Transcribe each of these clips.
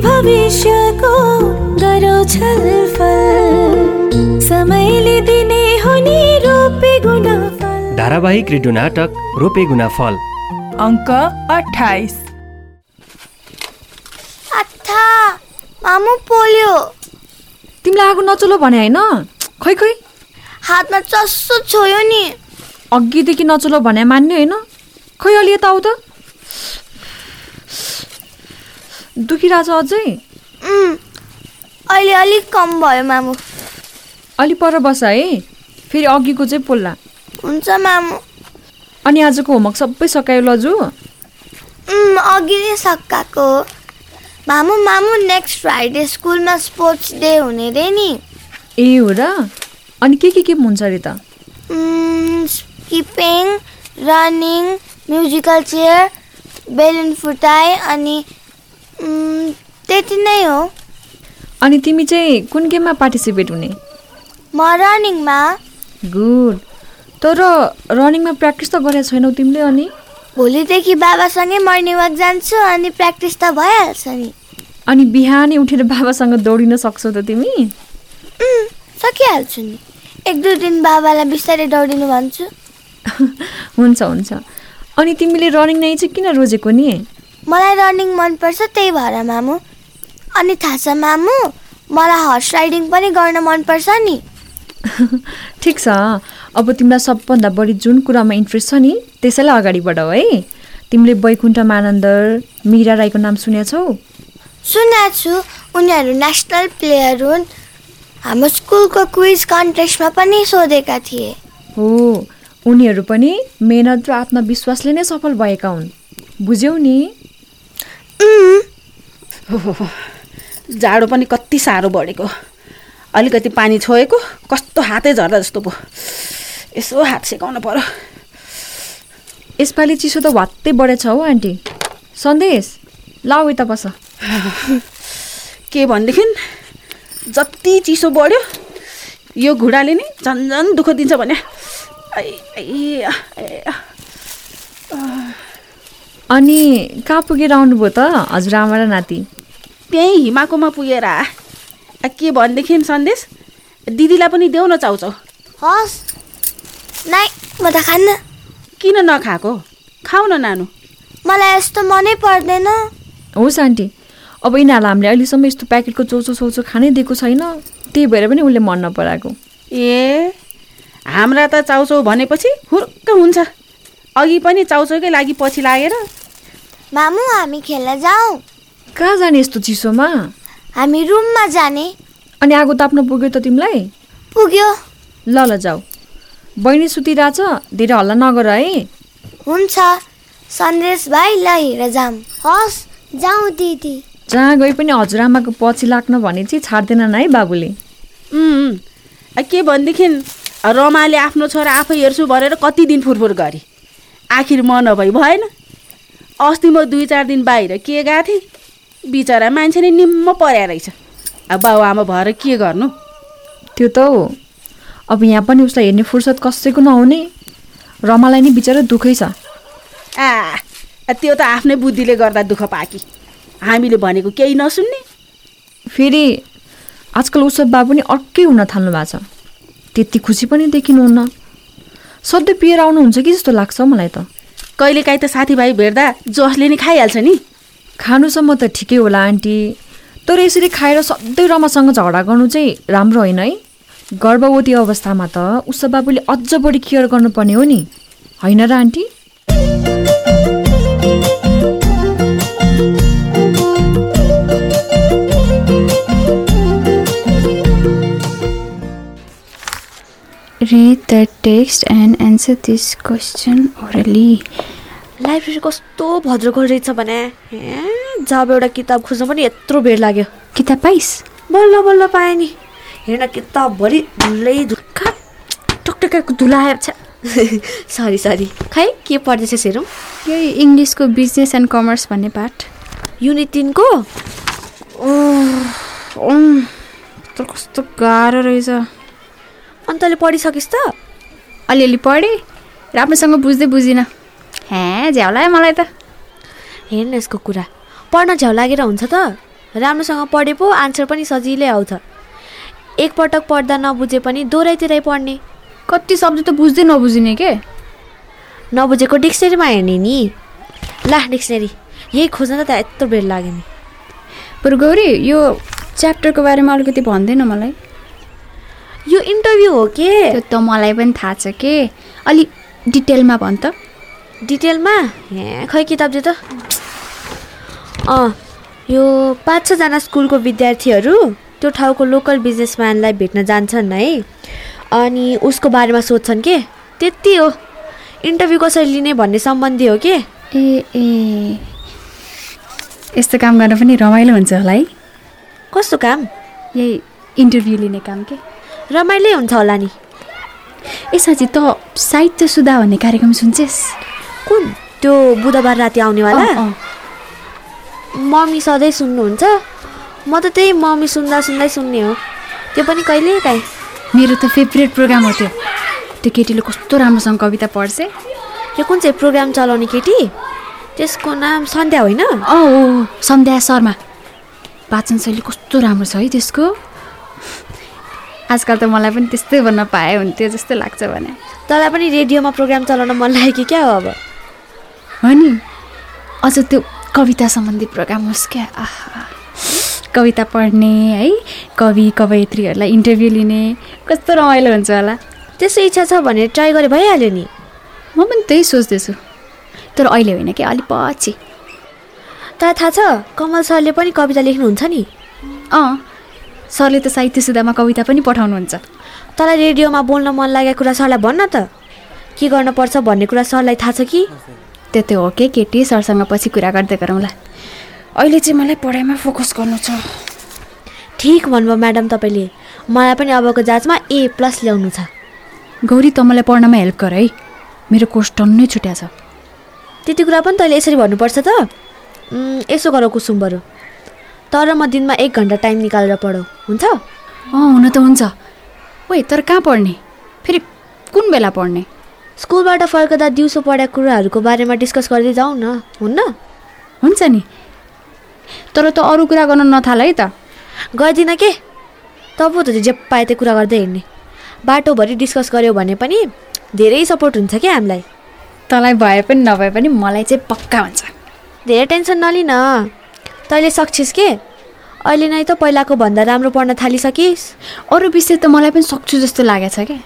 भविष्यको गरौ छलफल समयले दिने हुने रोपे गुणफल। धारावाहिक रेडियो नाटक रोपे गुना फल अङ्क अठाइस अथा मामु पोल्यो। तिमीलाई आगो नचलो भने होइन? खै खै। हातमा चस्सो छोयो नि। अघिदेखि नचलो भने मान्ने होइन? खै अलि यता आऊ त। दुखिरहेछ अझै? अहिले अलिक कम भयो मामु। अलि पर बस है फेरि अघिको चाहिँ पोल्ला। हुन्छ मामु। अनि आजको होमवर्क सबै सकायो लजु अघि नै सकाएको। मामु मामु नेक्स्ट फ्राइडे स्कुलमा स्पोर्ट्स डे हुने रे नि। ए हो र? अनि के के के हुन्छ अरे त? Skipping running musical chair balloon फुटाइ अनि त्यति नै हो। अनि तिमी चाहिँ कुन गेममा पार्टिसिपेट हुने? म रनिङमा। गुड। तर रनिङमा प्र्याक्टिस त गरेको छैनौ तिमीले अनि? भोलिदेखि बाबासँगै मर्निङ वाक जान्छु अनि प्र्याक्टिस त भइहाल्छ नि। अनि बिहानै उठेर बाबासँग दौडिन सक्छौ त तिमी? सकिहाल्छु नि। एक दुई दिन बाबालाई बिस्तारै दौडिनु भन्छु। हुन्छ हुन्छ। अनि तिमीले रनिङ नै चाहिँ किन रोजेको नि? मलाई रनिङ मनपर्छ त्यही भएर मामु। अनि थाहा छ मामु मलाई हर्स राइडिङ पनि गर्न मनपर्छ नि। ठिक छ। अब तिमीलाई सबभन्दा बढी जुन कुरामा इन्ट्रेस्ट छ नि त्यसैलाई अगाडि बढाऊ है। तिमीले वैकुण्ठ मानन्दर मिरा राईको नाम सुनेछौ? सुनेको छु उनीहरू नेसनल प्लेयर हुन्। हाम्रो स्कुलको क्विज कन्टेस्टमा पनि सोधेका थिए। हो। उनीहरू पनि मेहनत र आत्मविश्वासले नै सफल भएका हुन्। बुझ्यौ नि। जाडो पनि कति साह्रो बढेको। अलिकति पानी छोएको कस्तो हातै झर्दा जस्तो पो। यसो हात सेकाउनु पर्यो। यसपालि चिसो त भत्तै बढेछ हौ आन्टी। सन्देश लाऊ यता बस। के भनेदेखि जति चिसो बढ्यो यो घुँडाले नि झन् झन् दुःख दिन्छ भने। अनि कहाँ पुगेर आउनुभयो त? हजुरआमा र नाति। त्यहीँ हिमाकोमा पुगेर। के भनेदेखि सन्देश? दिदीलाई पनि देऊ न चाउचाउ। हस्। नाइ म त खान्न। किन नखाएको? खाऊ न नानु। मलाई यस्तो मनै पर्दैन। होस् आन्टी अब यिनीहरूलाई हामीले अहिलेसम्म यस्तो प्याकेटको चौचो सौचो खानै दिएको छैन। त्यही भएर पनि उसले मन नपराएको। ए हाम्रा त चाउचाउ भनेपछि हुर्क हुन्छ। अघि पनि चाउचाउकै लागि पछि लागेर मामु हामी खेल्न जाउँ कहाँ जाने यस्तो चिसोमा? हामी रुममा जाने। अनि आगो ताप्न पुग्यो त तिमीलाई? पुग्यो। ल ल जाऊ। बहिनी सुतिरहेछ धेरै हल्ला नगर है। हुन्छ। सन्देश भाइ ल हिँडेर जाऊँ। हस् जाउँ दिदी। जहाँ गए पनि हजुरआमाको पछि लाग्न भने चाहिँ छाड्दैनन् है बाबुले। के भनेदेखि रमाले आफ्नो छोरा आफै हेर्छु भनेर कति दिन फुरफुर गरे। आखिर म नभई भएन। अस्ति म दुई चार दिन बाहिर के गएको थिएँ? बिचरा मान्छे नै निम्म पर्या रहेछ। अब बाउ आमा भएर के गर्नु? त्यो त हो। अब यहाँ पनि उसलाई हेर्ने फुर्सद कसैको नहुने। रमालाई नि बिचरा दुःखै छ। आ त्यो त आफ्नै बुद्धिले गर्दा दुःख पाकी। हामीले भनेको केही नसुन्ने। फेरि आजकल उसो बा पनि अर्कै हुन थाल्नु भएको छ। त्यति खुसी पनि देखिनुहुन्न। सधैँ पिएर आउनुहुन्छ कि जस्तो लाग्छ मलाई त। कहिलेकाहीँ त साथीभाइ भेट्दा जसले नि खाइहाल्छ नि। खानुसम्म त ठिकै होला आन्टी। तर यसरी खाएर सधैँ रमासँग झगडा गर्नु चाहिँ राम्रो होइन है? गर्भवती अवस्थामा त उसो बाबुले अझ बढी केयर गर्नुपर्ने हो नि। होइन र aunty? Read the text and answer this question orally. Library कस्तो भद्रको रहेछ भने? जब एउटा किताब खोज्न पनि यत्रो बेर लाग्यो। किताब पाइस? बल्ल बल्ल पाएँ नि। हेर्न किताबभरि धुलै धुक्का टकटकाको धुला छ सरी सरी खै के पढ्दैछस् हेरौँ? यही इङ्ग्लिसको बिजनेस एन्ड कमर्स भन्ने पार्ट युनिट तिनको? कस्तो गाह्रो रहेछ। अनि तैँले पढिसकिस् त। अलिअलि पढेँ राम्रोसँग बुझ्दै बुझिनँ। हे झ्याउला मलाई त। हेर्न यसको कुरा। पढ्न झ्याउ लागेर हुन्छ त। राम्रोसँग पढे पो आन्सर पनि सजिलै आउँछ। एकपटक पढ्दा नबुझे पनि दोहोऱ्याइ पढ्ने। कति सब्जेक्ट त बुझ्दै नबुझिने के? नबुझेको डिक्सनेरीमा हेर्ने नि। ला डिक्सनेरी। यही खोज्न त यत्रो बेर लाग्यो नि। बरु गौरी यो च्याप्टरको बारेमा अलिकति भन्दैन मलाई। यो इन्टरभ्यू हो के? त्यो त मलाई पनि थाहा छ के? अलिक डिटेलमा भन् त। डिटेलमा ए खै किताब त? अँ यो पाँच छजना स्कुलको विद्यार्थीहरू त्यो ठाउँको लोकल बिजनेसम्यानलाई भेट्न जान्छन् है। अनि उसको बारेमा सोध्छन् के? त्यति हो। इन्टरभ्यू कसरी लिने भन्ने सम्बन्धी हो के? ए ए। यस्तो काम गर्न पनि रमाइलो हुन्छ होला है। कस्तो काम? यही इन्टरभ्यू लिने काम के? रमाइलै हुन्छ होला नि। ए साँच्ची त साहित्य सुधा भन्ने कार्यक्रम सुन्छेस्। कुन? त्यो बुधबार राति आउनेवाला? अँ, अँ। मम्मी सधैँ सुन्नुहुन्छ? म त त्यही मम्मी सुन्दा सुन्दै सुन्ने हो। त्यो पनि कहिले काहीँ? मेरो त फेभरेट प्रोग्राम हो त्यो। त्यो केटीले कस्तो राम्रोसँग कविता पढ्छ? यो कुन चाहिँ प्रोग्राम चलाउने केटी? त्यसको नाम सन्ध्या होइन? अँ हो हो, सन्ध्या शर्मा। वाचन शैली कस्तो राम्रो छ है त्यसको। आजकल त मलाई पनि त्यस्तै भन्न पाए हुन्थ्यो जस्तो लाग्छ भने। तँलाई पनि रेडियोमा प्रोग्राम चलाउन मन लाग्यो कि क्या हो अब? हो नि। अझ त्यो कविता सम्बन्धी प्रोग्राम होस् क्या। आहा। कविता पढ्ने है कवि कवयत्रीहरूलाई इन्टरभ्यू लिने कस्तो रमाइलो हुन्छ होला। त्यस्तो इच्छा छ भने ट्राई गरे भइहाल्यो नि। म पनि त्यही सोच्दैछु। तर अहिले होइन कि अलिक पछि। तँलाई थाहा छ कमल सरले पनि कविता लेख्नुहुन्छ नि? अँ। सरले त साहित्य सुधामा कविता पनि पठाउनुहुन्छ। तँलाई रेडियोमा बोल्न मन लागेको कुरा सरलाई भन्न त। के गर्नुपर्छ भन्ने कुरा सरलाई थाहा छ कि? त्यो त हो के केटी? सरसँग पछि कुरा गर्दै गरौँला। अहिले चाहिँ मलाई पढाइमा फोकस गर्नु छ। ठिक भन्नुभयो म्याडम तपाईँले। मलाई पनि अबको जाँचमा ए प्लस ल्याउनु छ। गौरी त मलाई पढ्नमा हेल्प गर है। मेरो कोर्स टन्नै छुट्या छ। त्यति कुरा पनि तैँले यसरी भन्नुपर्छ त। यसो गर कुसुम बरु। तर म दिनमा एक घन्टा टाइम निकालेर पढौ हुन्छ? अँ हुन त हुन्छ। ओए तर कहाँ पढ्ने? फेरि कुन बेला पढ्ने? स्कुलबाट फर्कदा दिउँसो पढेको कुराहरूको बारेमा डिस्कस गर्दै जाउँ न हुन्न? हुन्छ नि। तर त अरू कुरा गर्न नथाल है त। गर्दिनँ के? त पो त जे पाए त्यो कुरा गर्दै हिँड्ने। बाटोभरि डिस्कस गऱ्यो भने पनि धेरै सपोर्ट हुन्छ क्या हामीलाई? तँलाई भए पनि नभए पनि मलाई चाहिँ पक्का हुन्छ। धेरै टेन्सन नलिन। तैँले सक्छिस् के? अहिले नै त पहिलाको भन्दा राम्रो पढ्न थालिसकिस्। अरू विषय त मलाई पनि सक्छु जस्तो लागेको छ क्या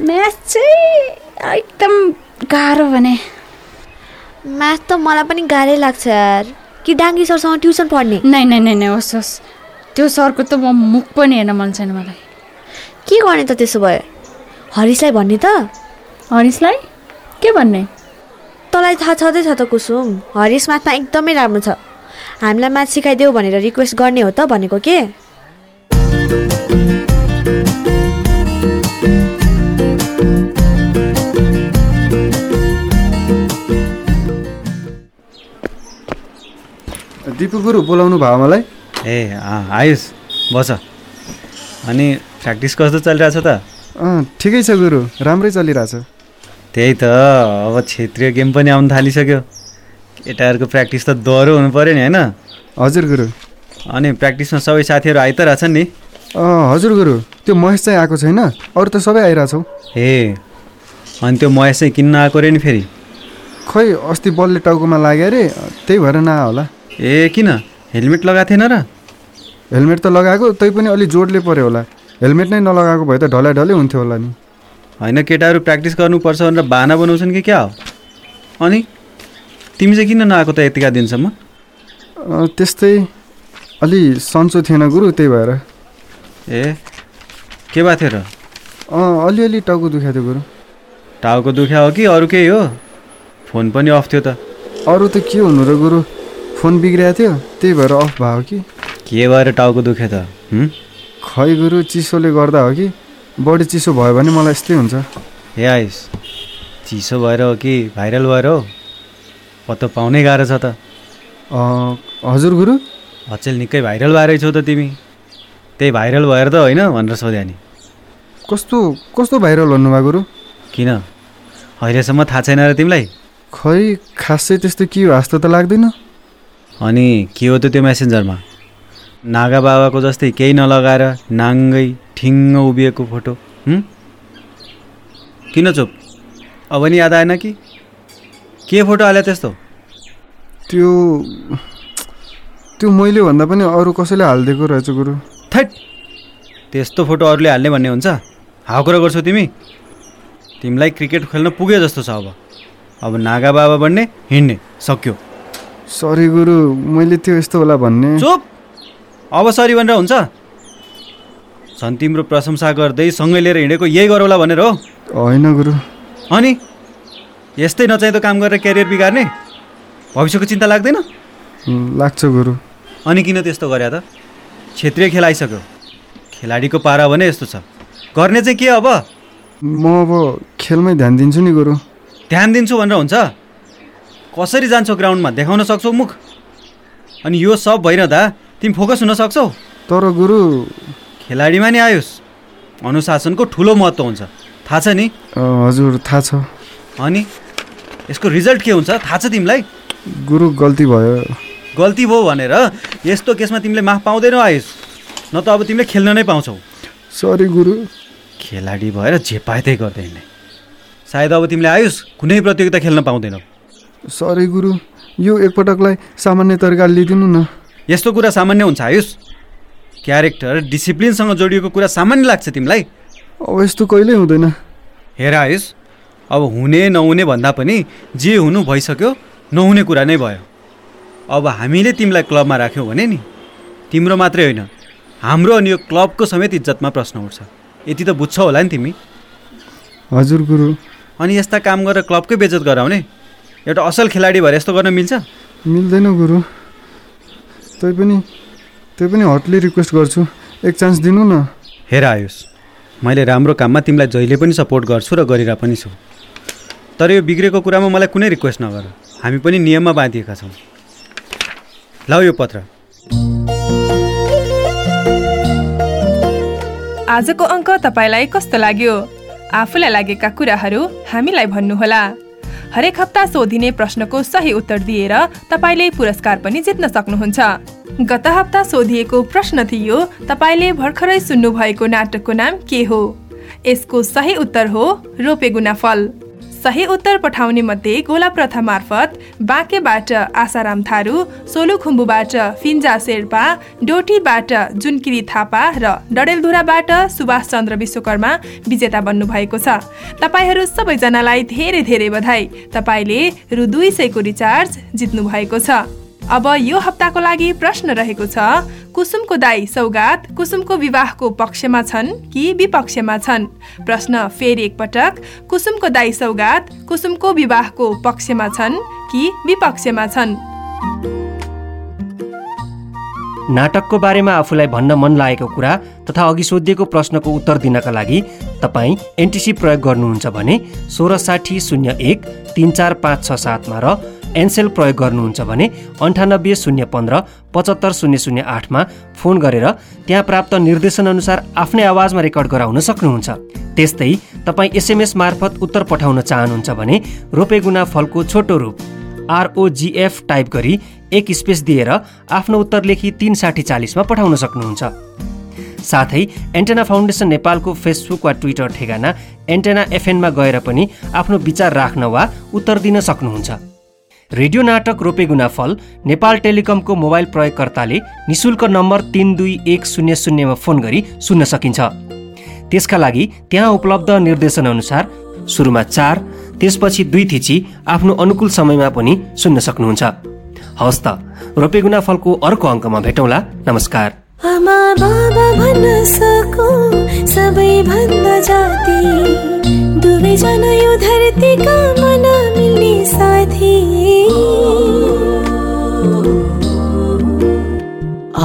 म्याथ चाहिँ एकदम गाह्रो भने। म्याथ त मलाई पनि गाह्रै लाग्छ यार। कि डाङ्गी सरसँग ट्युसन पढ्ने? नै नै नै नै होस् होस्। त्यो सरको त म मुख पनि हेर्न मन छैन मलाई। के गर्ने त त्यसो भए? हरिसलाई भन्ने त? हरिसलाई के भन्ने? तँलाई थाहा छँदै छ त कुसुम। हरिस म्याथमा एकदमै राम्रो छ। हामीलाई म्याथ सिकाइदेऊ भनेर रिक्वेस्ट गर्ने हो त भनेको के? दिपु गुरु बोलाउनु भयो मलाई? ए आयुष बस। अनि प्र्याक्टिस कस्तो चलिरहेछ त? अँ ठिकै छ गुरु राम्रै चलिरहेछ। त्यही त अब क्षेत्रीय गेम पनि आउनु थालिसक्यो। केटाहरूको प्र्याक्टिस त डह्रो हुनु पऱ्यो नि होइन? हजुर गुरु। अनि प्र्याक्टिसमा सबै साथीहरू आइ त रहेछन् नि? अँ हजुर गुरु त्यो महेश चाहिँ आएको छैन? अरू त सबै आइरहेछौ। ए अनि त्यो महेश चाहिँ किन्न आएको रे नि फेरि? खै अस्ति बलले टाउकोमा लाग्यो अरे त्यही भएर नआयो होला। ए किन? हेलमेट लगाएको थिएन र? हेलमेट त लगाएको तै पनि अलि जोडले पऱ्यो होला। हेलमेट नै नलगाएको भए त ढलै ढलै हुन्थ्यो होला नि। होइन केटाहरू प्र्याक्टिस गर्नुपर्छ भनेर बाना बनाउँछन् कि क्या? हो अनि? तिमी चाहिँ किन नआएको त यतिका दिनसम्म? त्यस्तै अलि सन्चो थिएन गुरु त्यही भएर। ए के भएको थियो र? अँ अलिअलि टाउको दुखाएको थियो गुरु। टाउको दुख्या हो कि अरू केही हो? फोन पनि अफ थियो त। अरू त के हुनु र गुरु? फोन बिग्रिएको थियो त्यही भएर अफ भयो कि? के भएर टाउको दुख्यो त? खै गुरु चिसोले गर्दा हो कि? बढी चिसो भयो भने मलाई यस्तै हुन्छ। हे आइस चिसो भएर हो कि भाइरल भएर हो? पत्तो पाउनै गाह्रो छ त। हजुर गुरु। अचेल निकै भाइरल भएरै छौ त तिमी। त्यही भाइरल भएर त होइन भनेर सोध्या नि। कस्तो कस्तो भाइरल भन्नुभयो गुरु? किन? अहिलेसम्म थाहा छैन र तिमीलाई? खै खासै त्यस्तो के हो? जस्तो त लाग्दैन। अनि के हो त त्यो मेसेन्जरमा? नागा बाबाको जस्तै केही नलगाएर नाङ्गै ठिङ्ग उभिएको फोटो? किन चुप? अब नि याद आएन कि? के फोटो हाल्यो त्यस्तो? त्यो त्यो मैले भन्दा पनि अरू कसैले हालिदिएको रहेछ गुरु। थैट! त्यस्तो फोटो अरूले हाल्ने भन्ने हुन्छ? हाउ कुरा गर्छौ तिमी? तिमीलाई क्रिकेट खेल्न पुग्यो जस्तो छ अब। अब नागा बाबा बन्ने हिँड्ने सक्यो। सरी गुरु मैले त्यो यस्तो होला भन्ने। चुप! अब सरी भनेर हुन्छ। झन् तिम्रो प्रशंसा गर्दै सँगै लिएर हिँडेको यही गरौँला भनेर हो। होइन गुरु। अनि? यस्तै नचाहिँदो काम गरेर क्यारियर बिगार्ने? भविष्यको चिन्ता लाग्दैन? लाग्छ गुरु। अनि किन त्यस्तो गरे त? क्षेत्रीय खेल आइसक्यो। खेलाडीको पारा भने यस्तो छ। गर्ने चाहिँ के अब? म अब खेलमै ध्यान दिन्छु नि गुरु। ध्यान दिन्छु भनेर हुन्छ? कसरी जान्छौ ग्राउन्डमा देखाउन सक्छौ मुख? अनि यो सब भइरहँदा तिमी फोकस हुन सक्छौ? तर गुरु। खेलाडीमा नि आयोस्। अनुशासनको ठुलो महत्त्व हुन्छ। थाहा छ नि? हजुर थाहा छ। अनि? यसको रिजल्ट के हुन्छ? थाहा छ तिमीलाई? गुरु गल्ती भयो। गल्ती भयो भनेर यस्तो केसमा तिमीले माफ पाउँदैनौ आयुष। न त अब तिमीले खेल्न नै पाउँछौ। सरी गुरु। खेलाडी भएर जे पाए त्यही गर्दै हिँड्ने। सायद अब तिमीले आयुष कुनै प्रतियोगिता खेल्न पाउँदैनौ। सरी गुरु। यो एकपटकलाई सामान्य तरिकाले लिइदिनु न। यस्तो कुरा सामान्य हुन्छ आयुष? क्यारेक्टर डिसिप्लिनसँग जोडिएको कुरा सामान्य लाग्छ तिमीलाई? अब यस्तो कहिल्यै हुँदैन। हेर आयुष अब हुने नहुने भन्दा पनि जे हुनु भइसक्यो नहुने कुरा नै भयो। अब हामीले तिमीलाई क्लबमा राख्यौँ भने नि तिम्रो मात्रै होइन हाम्रो अनि यो क्लबको समेत इज्जतमा प्रश्न उठ्छ। यति त बुझ्छौ होला नि तिमी। हजुर गुरु। अनि यस्ता काम गरेर क्लबकै बेजत गराउने? एउटा असल खेलाडी भएर यस्तो गर्न मिल्छ? मिल्दैन गुरु। तै पनि तै पनि हटली रिक्वेस्ट गर्छु। एक चान्स दिनु न। हेर आयुष मैले राम्रो काममा तिमीलाई जहिले पनि सपोर्ट गर्छु र गरिरहेको पनि छु। तर यो बिग्रेको कुरामा मलाई कुनै रिक्वेस्ट नगर। हामी पनि नियममा बाँधिएका छौँ। ल यो पत्र। आजको अङ्क तपाईँलाई कस्तो लाग्यो? आफूलाई लागेका कुराहरू हामीलाई भन्नुहोला। हरेक हप्ता सोधिने प्रश्नको सही उत्तर दिएर तपाईँले पुरस्कार पनि जित्न सक्नुहुन्छ। गत हप्ता सोधिएको प्रश्न थियो तपाईँले भर्खरै सुन्नुभएको नाटकको नाम के हो? यसको सही उत्तर हो रोपेगुना फल। सही उत्तर पठाउने मध्ये गोला प्रथा मार्फत बाँकेबाट आसाराम थारू सोलुखुम्बुबाट फिन्जा शेर्पा डोटीबाट जुनकिरी थापा र डडेलधुराबाट सुभाष चन्द्र विश्वकर्मा विजेता बन्नुभएको छ। तपाईँहरू सबैजनालाई धेरै धेरै बधाई। तपाईँले रु दुई सयको रिचार्ज जित्नु भएको छ। अब यो हप्ताको लागि प्रश्न रहेको छ कुसुमको दाई सौगात कुसुमको विवाहको पक्षमा छन् कि विपक्षमा छन्? प्रश्न फेरि एकपटक कुसुमको दाई सौगात कुसुमको विवाहको पक्षमा छन् कि विपक्षमा छन्? नाटकको बारेमा आफूलाई भन्न मन लागेको कुरा तथा अघि सोधिएको प्रश्नको उत्तर दिनका लागि तपाईँ एनटिसी प्रयोग गर्नुहुन्छ भने सोह्र साठी शून्य एक तिन चार पाँच छ सातमा र एनसेल प्रयोग गर्नुहुन्छ भने अन्ठानब्बे शून्य पन्ध्र पचहत्तर शून्य शून्य आठमा फोन गरेर त्यहाँ प्राप्त निर्देशनअनुसार आफ्नै आवाजमा रेकर्ड गराउन सक्नुहुन्छ। त्यस्तै तपाईँ एसएमएस मार्फत उत्तर पठाउन चाहनुहुन्छ भने रोपेगुना फलको छोटो रूप आरओजिएफ टाइप गरी एक स्पेस दिएर आफ्नो उत्तर लेखी तिन साठी चालिसमा पठाउन सक्नुहुन्छ। साथै एन्टेना फाउन्डेसन नेपालको फेसबुक वा ट्विटर ठेगाना एन्टेना एफएनमा गएर पनि आफ्नो विचार राख्न वा उत्तर दिन सक्नुहुन्छ। रेडियो नाटक रोपेगुना फल नेपाल टेलिकमको मोबाइल प्रयोगकर्ताले निशुल्क नम्बर तिन दुई एक शून्य शून्यमा फोन गरी सुन्न सकिन्छ। त्यसका लागि त्यहाँ उपलब्ध निर्देशनअनुसार सुरुमा चार त्यसपछि दुई थिची आफ्नो अनुकूल समयमा पनि सुन्न सक्नुहुन्छ। हवस् त रोपेगुना फलको अर्को अङ्कमा भेटौँला। नमस्कार।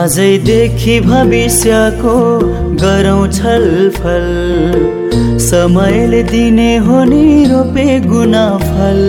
आजैदेखि भविष्यको गरौँ छलफल समयले दिने हो नि रोपे गुना फल